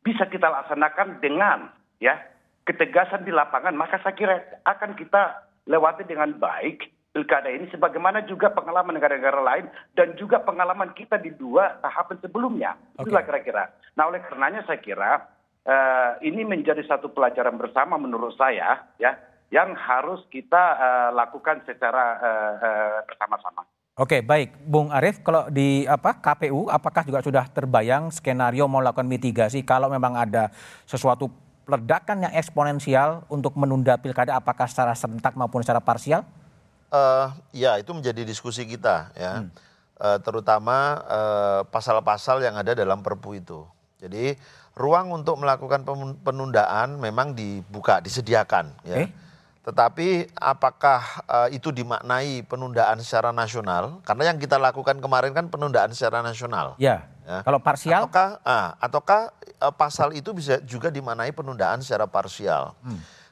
S4: bisa kita laksanakan dengan ya ketegasan di lapangan, maka saya kira akan kita lewati dengan baik pilkada ini sebagaimana juga pengalaman negara-negara lain dan juga pengalaman kita di dua tahapan sebelumnya. Itulah kira-kira. Nah, oleh karenanya saya kira eh, ini menjadi satu pelajaran bersama menurut saya ya yang harus kita eh, lakukan secara eh, eh, bersama-sama.
S1: Oke, baik, Bung Arief, kalau di apa KPU, apakah juga sudah terbayang skenario mau melakukan mitigasi kalau memang ada sesuatu ledakan yang eksponensial untuk menunda pilkada, apakah secara serentak maupun secara parsial?
S2: Eh, ya itu menjadi diskusi kita ya, Eh, terutama eh, pasal-pasal yang ada dalam Perpu itu. Jadi ruang untuk melakukan penundaan memang dibuka, disediakan ya.
S1: Oke.
S2: Tetapi apakah eh, itu dimaknai penundaan secara nasional? Karena yang kita lakukan kemarin kan penundaan secara nasional.
S1: Ya.
S2: Ya.
S1: Kalau parsial,
S2: Ataukah, ah, ataukah eh, pasal itu bisa juga dimaknai penundaan secara parsial?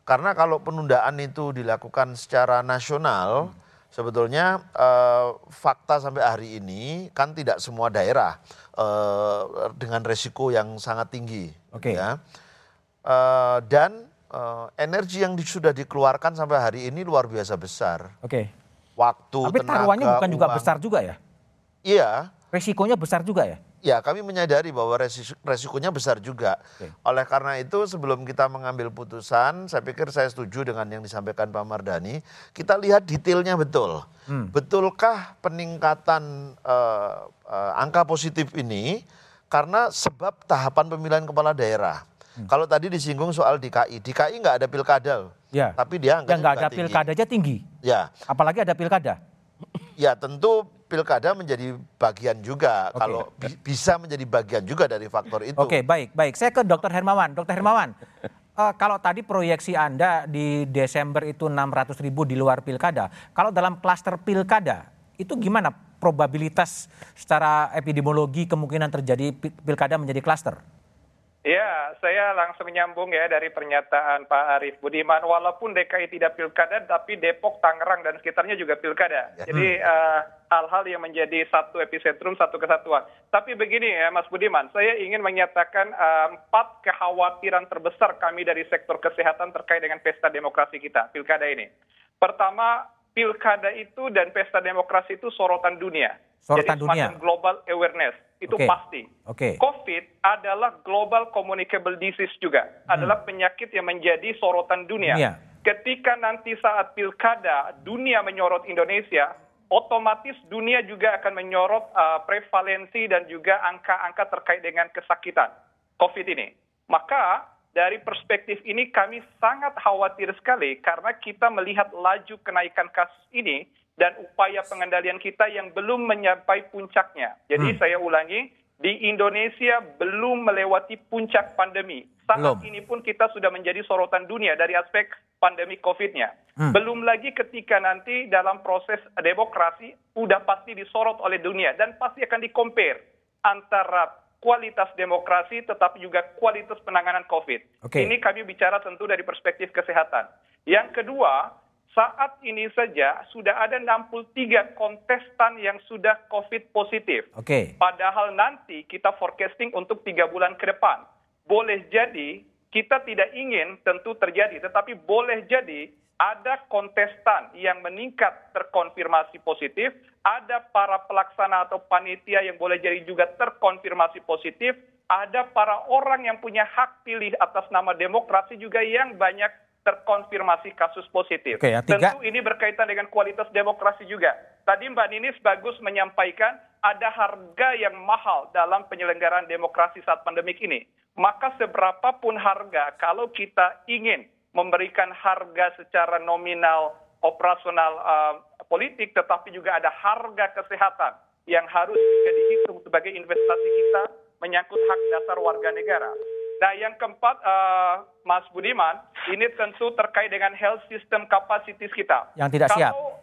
S2: Karena kalau penundaan itu dilakukan secara nasional, sebetulnya eh, fakta sampai hari ini kan tidak semua daerah eh, dengan resiko yang sangat tinggi.
S1: Oke.
S2: Ya. Eh, dan eh, energi yang di- sudah dikeluarkan sampai hari ini luar biasa besar.
S1: oke.
S2: Waktu,
S1: Tapi
S2: tenaga,
S1: taruhannya bukan juga
S2: uang.
S1: besar juga ya?
S2: Iya,
S1: Resikonya besar juga ya?
S2: Ya, kami menyadari bahwa resiko, resikonya besar juga.
S1: Oke.
S2: Oleh karena itu, sebelum kita mengambil putusan, saya pikir saya setuju dengan yang disampaikan Pak Mardani. Kita lihat detailnya betul. Betulkah peningkatan eh, eh, angka positif ini karena sebab tahapan pemilihan kepala daerah? Kalau tadi disinggung soal DKI, DKI nggak ada pilkada.
S1: Ya.
S2: tapi dia
S1: nggak ada
S2: tinggi.
S1: pilkada aja tinggi.
S2: Ya,
S1: Apalagi ada pilkada.
S2: Ya tentu pilkada menjadi bagian juga
S1: Oke.
S2: kalau bi- bisa menjadi bagian juga dari faktor itu.
S1: Oke, baik, baik. Saya ke Dr. Hermawan. Dr. Hermawan, eh, kalau tadi proyeksi Anda di Desember itu 600 ribu di luar pilkada, kalau dalam klaster pilkada, itu gimana probabilitas secara epidemiologi kemungkinan terjadi pi- pilkada menjadi klaster?
S6: Ya, saya langsung nyambung ya dari pernyataan Pak Arief Budiman. Walaupun DKI tidak pilkada, tapi Depok, Tangerang, dan sekitarnya juga pilkada. Jadi eh, hal-hal yang menjadi satu epicentrum, satu kesatuan. Tapi begini ya Mas Budiman, saya ingin menyatakan eh, empat kekhawatiran terbesar kami dari sektor kesehatan terkait dengan pesta demokrasi kita, pilkada ini. Pertama, pilkada itu dan pesta demokrasi itu sorotan dunia.
S1: Sorotan
S6: Jadi
S1: dunia.
S6: global awareness, itu
S1: Oke.
S6: pasti.
S1: Oke.
S6: COVID adalah global communicable disease juga, adalah penyakit yang menjadi sorotan dunia.
S1: Dunia.
S6: Ketika nanti saat pilkada dunia menyorot Indonesia, otomatis dunia juga akan menyorot uh, prevalensi dan juga angka-angka terkait dengan kesakitan COVID ini. Maka dari perspektif ini kami sangat khawatir sekali karena kita melihat laju kenaikan kasus ini dan upaya pengendalian kita yang belum menyampai puncaknya. Jadi saya ulangi, di Indonesia belum melewati puncak pandemi. Saat
S1: Belum.
S6: ini pun kita sudah menjadi sorotan dunia dari aspek pandemi COVID-nya.
S1: Hmm.
S6: Belum lagi ketika nanti dalam proses demokrasi udah pasti disorot oleh dunia dan pasti akan di-compare antara kualitas demokrasi tetapi juga kualitas penanganan COVID.
S1: Oke.
S6: Ini kami bicara tentu dari perspektif kesehatan. Yang kedua, saat ini saja sudah ada 63 kontestan yang sudah COVID positif.
S1: Oke.
S6: Padahal nanti kita forecasting untuk tiga bulan ke depan. Boleh jadi kita tidak ingin tentu terjadi, tetapi boleh jadi ada kontestan yang meningkat terkonfirmasi positif, ada para pelaksana atau panitia yang boleh jadi juga terkonfirmasi positif, ada para orang yang punya hak pilih atas nama demokrasi juga yang banyak terkonfirmasi kasus positif.
S1: Oke, yang tiga-
S6: Tentu ini berkaitan dengan kualitas demokrasi juga. Tadi Mbak Ninis bagus menyampaikan ada harga yang mahal dalam penyelenggaraan demokrasi saat pandemik ini. Maka seberapapun harga, kalau kita ingin memberikan harga secara nominal operasional uh, politik, tetapi juga ada harga kesehatan yang harus juga dihitung sebagai investasi kita menyangkut hak dasar warga negara. Nah, yang keempat, uh, Mas Budiman, ini tentu terkait dengan health system capacities kita.
S1: Yang tidak siap.
S6: Kalau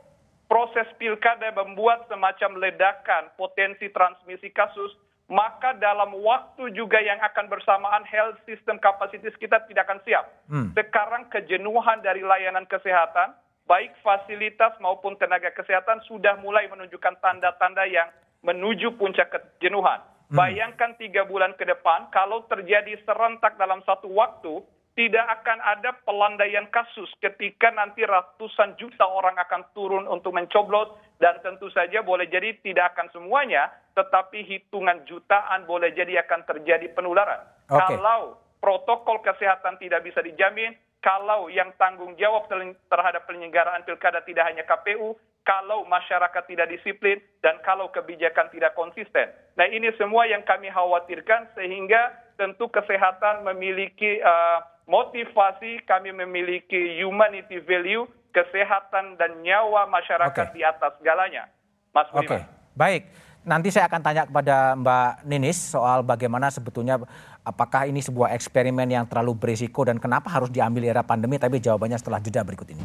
S6: proses pilkada membuat semacam ledakan potensi transmisi kasus, maka dalam waktu juga yang akan bersamaan health system capacities kita tidak akan siap.
S1: Hmm.
S6: Sekarang kejenuhan dari layanan kesehatan, baik fasilitas maupun tenaga kesehatan sudah mulai menunjukkan tanda-tanda yang menuju puncak kejenuhan. Bayangkan tiga bulan ke depan, kalau terjadi serentak dalam satu waktu, tidak akan ada pelandaian kasus ketika nanti ratusan juta orang akan turun untuk mencoblos dan tentu saja boleh jadi tidak akan semuanya, tetapi hitungan jutaan boleh jadi akan terjadi penularan.
S1: Oke.
S6: Kalau protokol kesehatan tidak bisa dijamin, kalau yang tanggung jawab terhadap penyelenggaraan pilkada tidak hanya KPU, kalau masyarakat tidak disiplin, dan kalau kebijakan tidak konsisten. Nah ini semua yang kami khawatirkan sehingga tentu kesehatan memiliki uh, motivasi, kami memiliki humanity value, kesehatan dan nyawa masyarakat
S1: Oke.
S6: di atas segalanya. Mas
S1: Oke,
S6: Budiman.
S1: baik. Nanti saya akan tanya kepada Mbak Ninis soal bagaimana sebetulnya apakah ini sebuah eksperimen yang terlalu berisiko dan kenapa harus diambil era pandemi, tapi jawabannya setelah jeda berikut ini.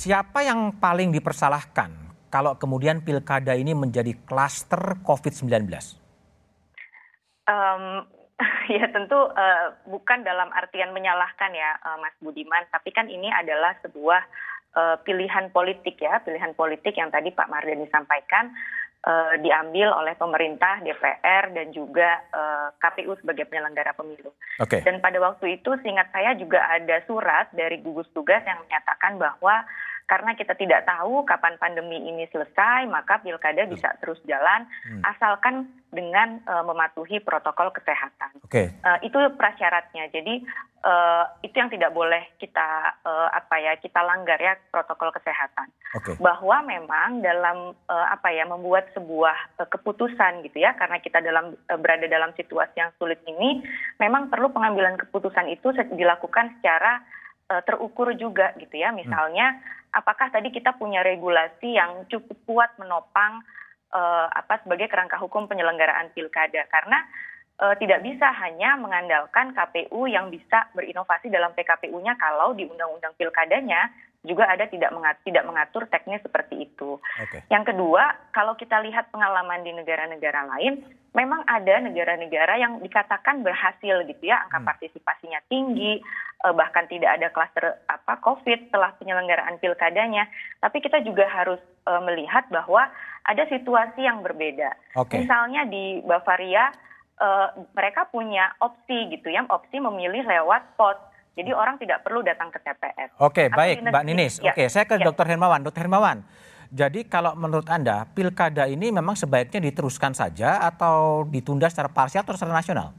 S1: Siapa yang paling dipersalahkan kalau kemudian pilkada ini menjadi klaster COVID-19?
S5: Em, <laughs> ya tentu eh, bukan dalam artian menyalahkan ya eh, Mas Budiman, tapi kan ini adalah sebuah eh, pilihan politik ya, pilihan politik yang tadi Pak Mardani sampaikan eh, diambil oleh pemerintah, DPR dan juga eh, KPU sebagai penyelenggara pemilu.
S1: Oke.
S5: Dan pada waktu itu seingat saya juga ada surat dari gugus tugas yang menyatakan bahwa karena kita tidak tahu kapan pandemi ini selesai, maka pilkada bisa terus jalan asalkan dengan eh, mematuhi protokol kesehatan.
S1: Oke.
S5: Eh, itu prasyaratnya. Jadi eh, itu yang tidak boleh kita eh, apa ya kita langgar ya protokol kesehatan.
S1: Oke.
S5: Bahwa memang dalam eh, apa ya membuat sebuah eh, keputusan gitu ya karena kita dalam eh, berada dalam situasi yang sulit ini memang perlu pengambilan keputusan itu dilakukan secara terukur juga gitu ya. Misalnya apakah tadi kita punya regulasi yang cukup kuat menopang eh, apa sebagai kerangka hukum penyelenggaraan pilkada? Karena eh, tidak bisa hanya mengandalkan KPU yang bisa berinovasi dalam PKPU-nya kalau di undang-undang pilkadanya juga ada tidak mengatur, tidak mengatur teknis seperti itu.
S1: Oke.
S5: Yang kedua, kalau kita lihat pengalaman di negara-negara lain, memang ada negara-negara yang dikatakan berhasil gitu ya, angka partisipasinya tinggi, eh, bahkan tidak ada klaster apa COVID setelah penyelenggaraan pilkadanya. Tapi kita juga harus eh, melihat bahwa ada situasi yang berbeda.
S1: Oke.
S5: Misalnya di Bavaria, eh, mereka punya opsi gitu ya, opsi memilih lewat pos. Jadi orang tidak perlu datang ke TPS.
S1: Oke,
S5: Atau
S1: baik Mbak Ninis.
S5: ya,
S1: Oke, saya ke
S5: ya.
S1: Dr. Hermawan. Dr. Hermawan, jadi kalau menurut Anda pilkada ini memang sebaiknya diteruskan saja atau ditunda secara parsial atau secara nasional?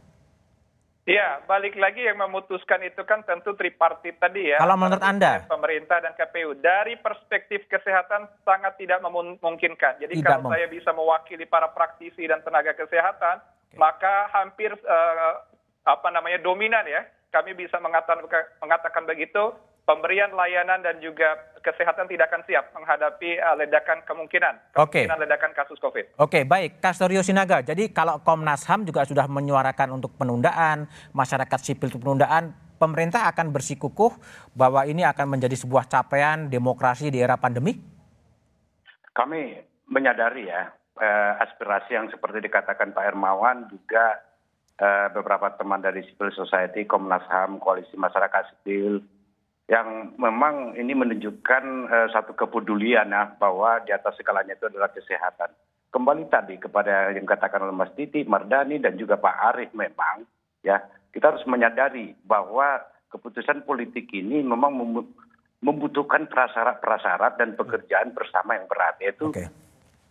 S6: Ya, balik lagi yang memutuskan itu kan tentu tripartit tadi ya.
S1: Kalau menurut Anda?
S6: Pemerintah dan KPU. Dari perspektif kesehatan sangat tidak memungkinkan. Jadi
S1: Tidak
S6: kalau
S1: mem-
S6: saya bisa mewakili para praktisi dan tenaga kesehatan, maka hampir eh, apa namanya dominan ya. Kami bisa mengatakan, mengatakan begitu, pemberian layanan dan juga kesehatan tidak akan siap menghadapi eh, ledakan kemungkinan,
S1: Oke.
S6: kemungkinan ledakan kasus COVID.
S1: Oke, baik. Kastorio Sinaga, jadi kalau Komnas HAM juga sudah menyuarakan untuk penundaan, masyarakat sipil untuk penundaan, pemerintah akan bersikukuh bahwa ini akan menjadi sebuah capaian demokrasi di era pandemi?
S4: Kami menyadari ya eh, aspirasi yang seperti dikatakan Pak Hermawan juga beberapa teman dari civil society, Komnas HAM, Koalisi Masyarakat Sipil yang memang ini menunjukkan eh, satu kepedulian ya bahwa di atas segalanya itu adalah kesehatan. Kembali tadi kepada yang dikatakan oleh Mas Titi, Mardani dan juga Pak Arief memang ya kita harus menyadari bahwa keputusan politik ini memang mem- membutuhkan prasyarat-prasyarat dan pekerjaan bersama yang berat yaitu
S1: Oke.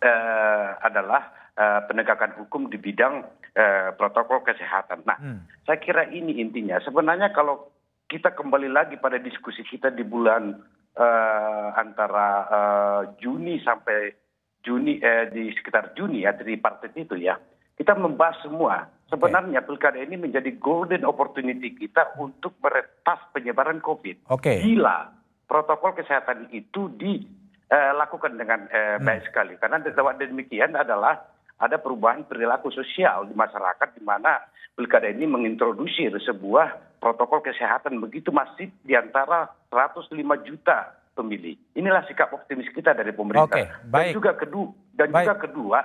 S4: eh, adalah eh, penegakan hukum di bidang eh, protokol kesehatan. Nah,
S1: Hmm.
S4: saya kira ini intinya. Sebenarnya kalau kita kembali lagi pada diskusi kita di bulan eh, antara eh, Juni sampai Juni eh, di sekitar Juni ya dari partai itu ya, kita membahas semua sebenarnya pilkada ini menjadi golden opportunity kita untuk meretas penyebaran COVID.
S1: Oke.
S4: Bila protokol kesehatan itu dilakukan dengan eh,
S1: Hmm.
S4: baik sekali. Karena demikian adalah ada perubahan perilaku sosial di masyarakat di mana pilkada ini mengintroduksi sebuah protokol kesehatan begitu masif di antara 105 juta pemilih. Inilah sikap optimis kita dari pemerintah.
S1: Baik.
S4: Dan juga kedua dan
S1: Baik.
S4: juga kedua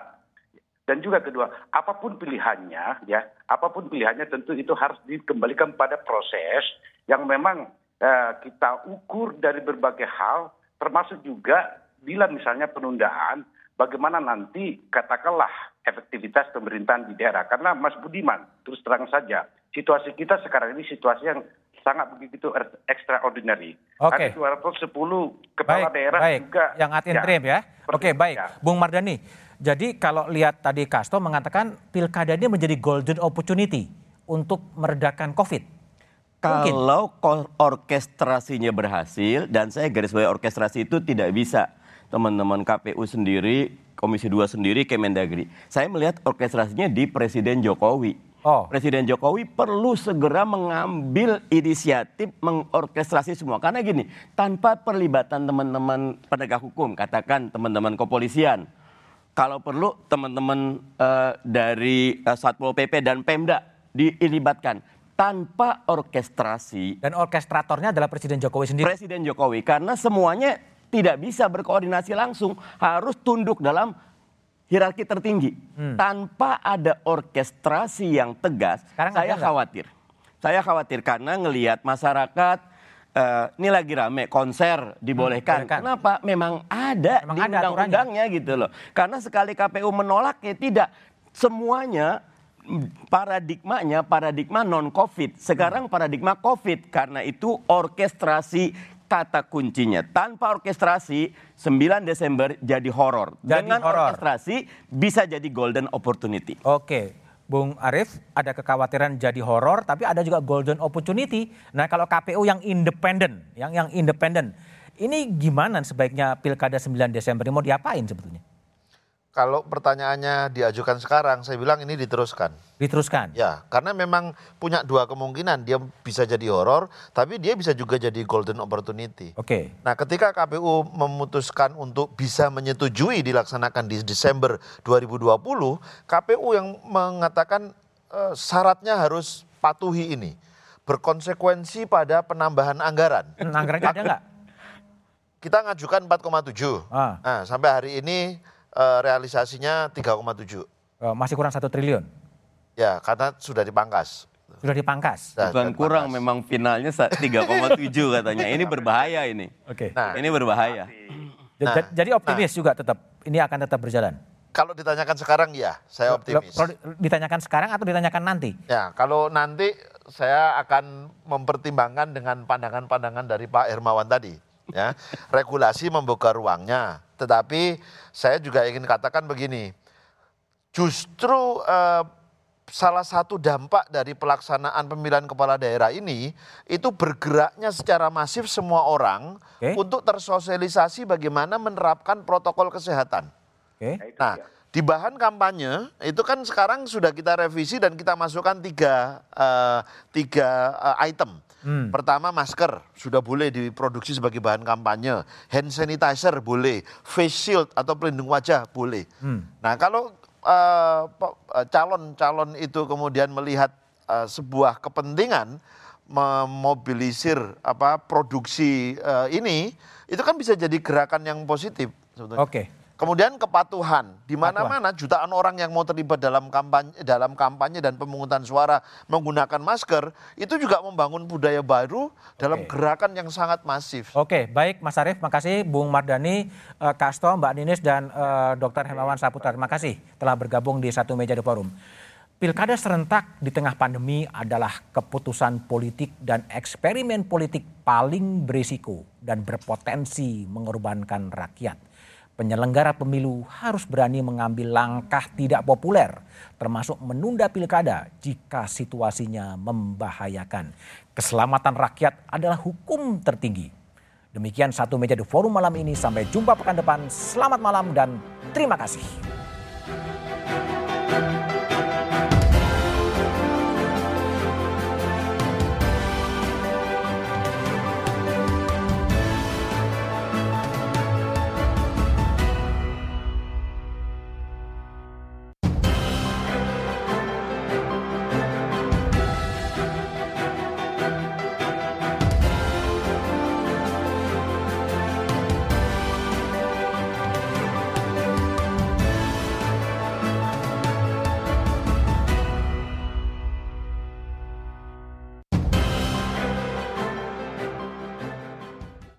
S4: dan juga kedua, apa pun pilihannya, ya, apa pun pilihannya tentu itu harus dikembalikan pada proses yang memang eh, kita ukur dari berbagai hal, termasuk juga bila misalnya penundaan, bagaimana nanti katakanlah efektivitas pemerintahan di daerah. Karena Mas Budiman, terus terang saja, situasi kita sekarang ini situasi yang sangat begitu er- extraordinary.
S1: Oke.
S4: Ada 210 kepala
S1: baik,
S4: daerah
S1: baik.
S4: juga
S1: yang ad interim ya.
S4: seperti
S1: Oke,
S4: itu,
S1: baik.
S4: ya.
S1: Bung Mardani. Jadi kalau lihat tadi Kasto mengatakan pilkada ini menjadi golden opportunity untuk meredakan Covid. Mungkin.
S3: Kalau orkestrasinya berhasil dan saya garis bawahi orkestrasi itu tidak bisa teman-teman KPU sendiri, Komisi 2 sendiri, Kemendagri. Saya melihat orkestrasinya di Presiden Jokowi.
S1: Oh.
S3: Presiden Jokowi perlu segera mengambil inisiatif mengorkestrasi semua. Karena gini, tanpa perlibatan teman-teman penegak hukum, katakan teman-teman kepolisian, kalau perlu teman-teman eh, dari eh, Satpol PP dan Pemda dilibatkan tanpa orkestrasi
S1: Dan orkestratornya adalah Presiden Jokowi sendiri.
S3: Presiden Jokowi karena semuanya tidak bisa berkoordinasi langsung harus tunduk dalam hierarki tertinggi. Tanpa ada orkestrasi yang tegas
S1: Sekarang
S3: saya khawatir. Saya khawatir karena ngelihat masyarakat eh, ini lagi rame konser dibolehkan.
S1: Dibolehkan.
S3: kenapa? Memang ada
S1: Memang
S3: di
S1: ada
S3: undang-undangnya gitu loh. Karena sekali KPU menolak ya tidak. Semuanya paradigmanya paradigma non covid sekarang paradigma covid. Karena itu orkestrasi kata kuncinya tanpa orkestrasi 9 Desember jadi horor dengan
S1: horor.
S3: orkestrasi bisa jadi golden opportunity
S1: Oke, Bung Arief, ada kekhawatiran jadi horor, tapi ada juga golden opportunity. Nah, kalau KPU yang independen, yang yang independen, ini gimana sebaiknya pilkada 9 Desember ini mau diapain sebetulnya?
S2: Kalau pertanyaannya diajukan sekarang, saya bilang ini diteruskan.
S1: Diteruskan.
S2: Ya, karena memang punya dua kemungkinan. Dia bisa jadi horor, tapi dia bisa juga jadi golden opportunity.
S1: Oke.
S2: Nah, ketika KPU memutuskan untuk bisa menyetujui dilaksanakan di Desember 2020, KPU yang mengatakan eh, syaratnya harus patuhi ini. Berkonsekuensi pada penambahan anggaran.
S1: Anggarannya ada nggak?
S2: Kita ngajukan 4,7.
S1: Ah.
S2: Nah, sampai hari ini eh, realisasinya 3,7.
S1: Eh, Masih kurang satu triliun.
S2: Ya, karena sudah dipangkas.
S1: Sudah dipangkas.
S2: Nah,
S3: bukan
S2: sudah
S3: kurang
S2: dipangkas.
S3: memang finalnya sa- 3,7 katanya ini berbahaya ini
S1: Oke.
S2: Nah,
S3: ini berbahaya
S2: nah,
S1: ja- Jadi optimis juga tetap. Ini akan tetap berjalan.
S2: kalau ditanyakan sekarang ya, saya optimis.
S1: Kalau ditanyakan sekarang atau ditanyakan nanti?
S2: Ya, kalau nanti saya akan mempertimbangkan dengan pandangan-pandangan dari Pak Hermawan tadi. Ya, regulasi membuka ruangnya, tetapi saya juga ingin katakan begini, justru eh, salah satu dampak dari pelaksanaan pemilihan kepala daerah ini itu bergeraknya secara masif semua orang
S1: Oke.
S2: untuk tersosialisasi bagaimana menerapkan protokol kesehatan.
S1: Oke.
S2: Nah, di bahan kampanye itu kan sekarang sudah kita revisi dan kita masukkan tiga, eh, tiga eh, item.
S1: Hmm.
S2: Pertama masker sudah boleh diproduksi sebagai bahan kampanye, hand sanitizer boleh, face shield atau pelindung wajah boleh.
S1: Hmm.
S2: Nah kalau eh, calon-calon itu kemudian melihat eh, sebuah kepentingan memobilisir apa produksi eh, ini, itu kan bisa jadi gerakan yang positif sebetulnya.
S1: Oke.
S2: Kemudian kepatuhan, di mana-mana jutaan orang yang mau terlibat dalam kampanye, dalam kampanye dan pemungutan suara menggunakan masker, itu juga membangun budaya baru dalam
S1: Oke.
S2: gerakan yang sangat masif.
S1: Oke, baik Mas Arief, makasih Bung Mardani, eh, Kasto, Mbak Ninis, dan eh, Dr. Hemawan Saputra. Terima kasih telah bergabung di satu meja di forum. Pilkada serentak di tengah pandemi adalah keputusan politik dan eksperimen politik paling berisiko dan berpotensi mengorbankan rakyat. Penyelenggara pemilu harus berani mengambil langkah tidak populer, termasuk menunda pilkada jika situasinya membahayakan. Keselamatan rakyat adalah hukum tertinggi. Demikian satu meja di forum malam ini. Sampai jumpa pekan depan. Selamat malam dan terima kasih.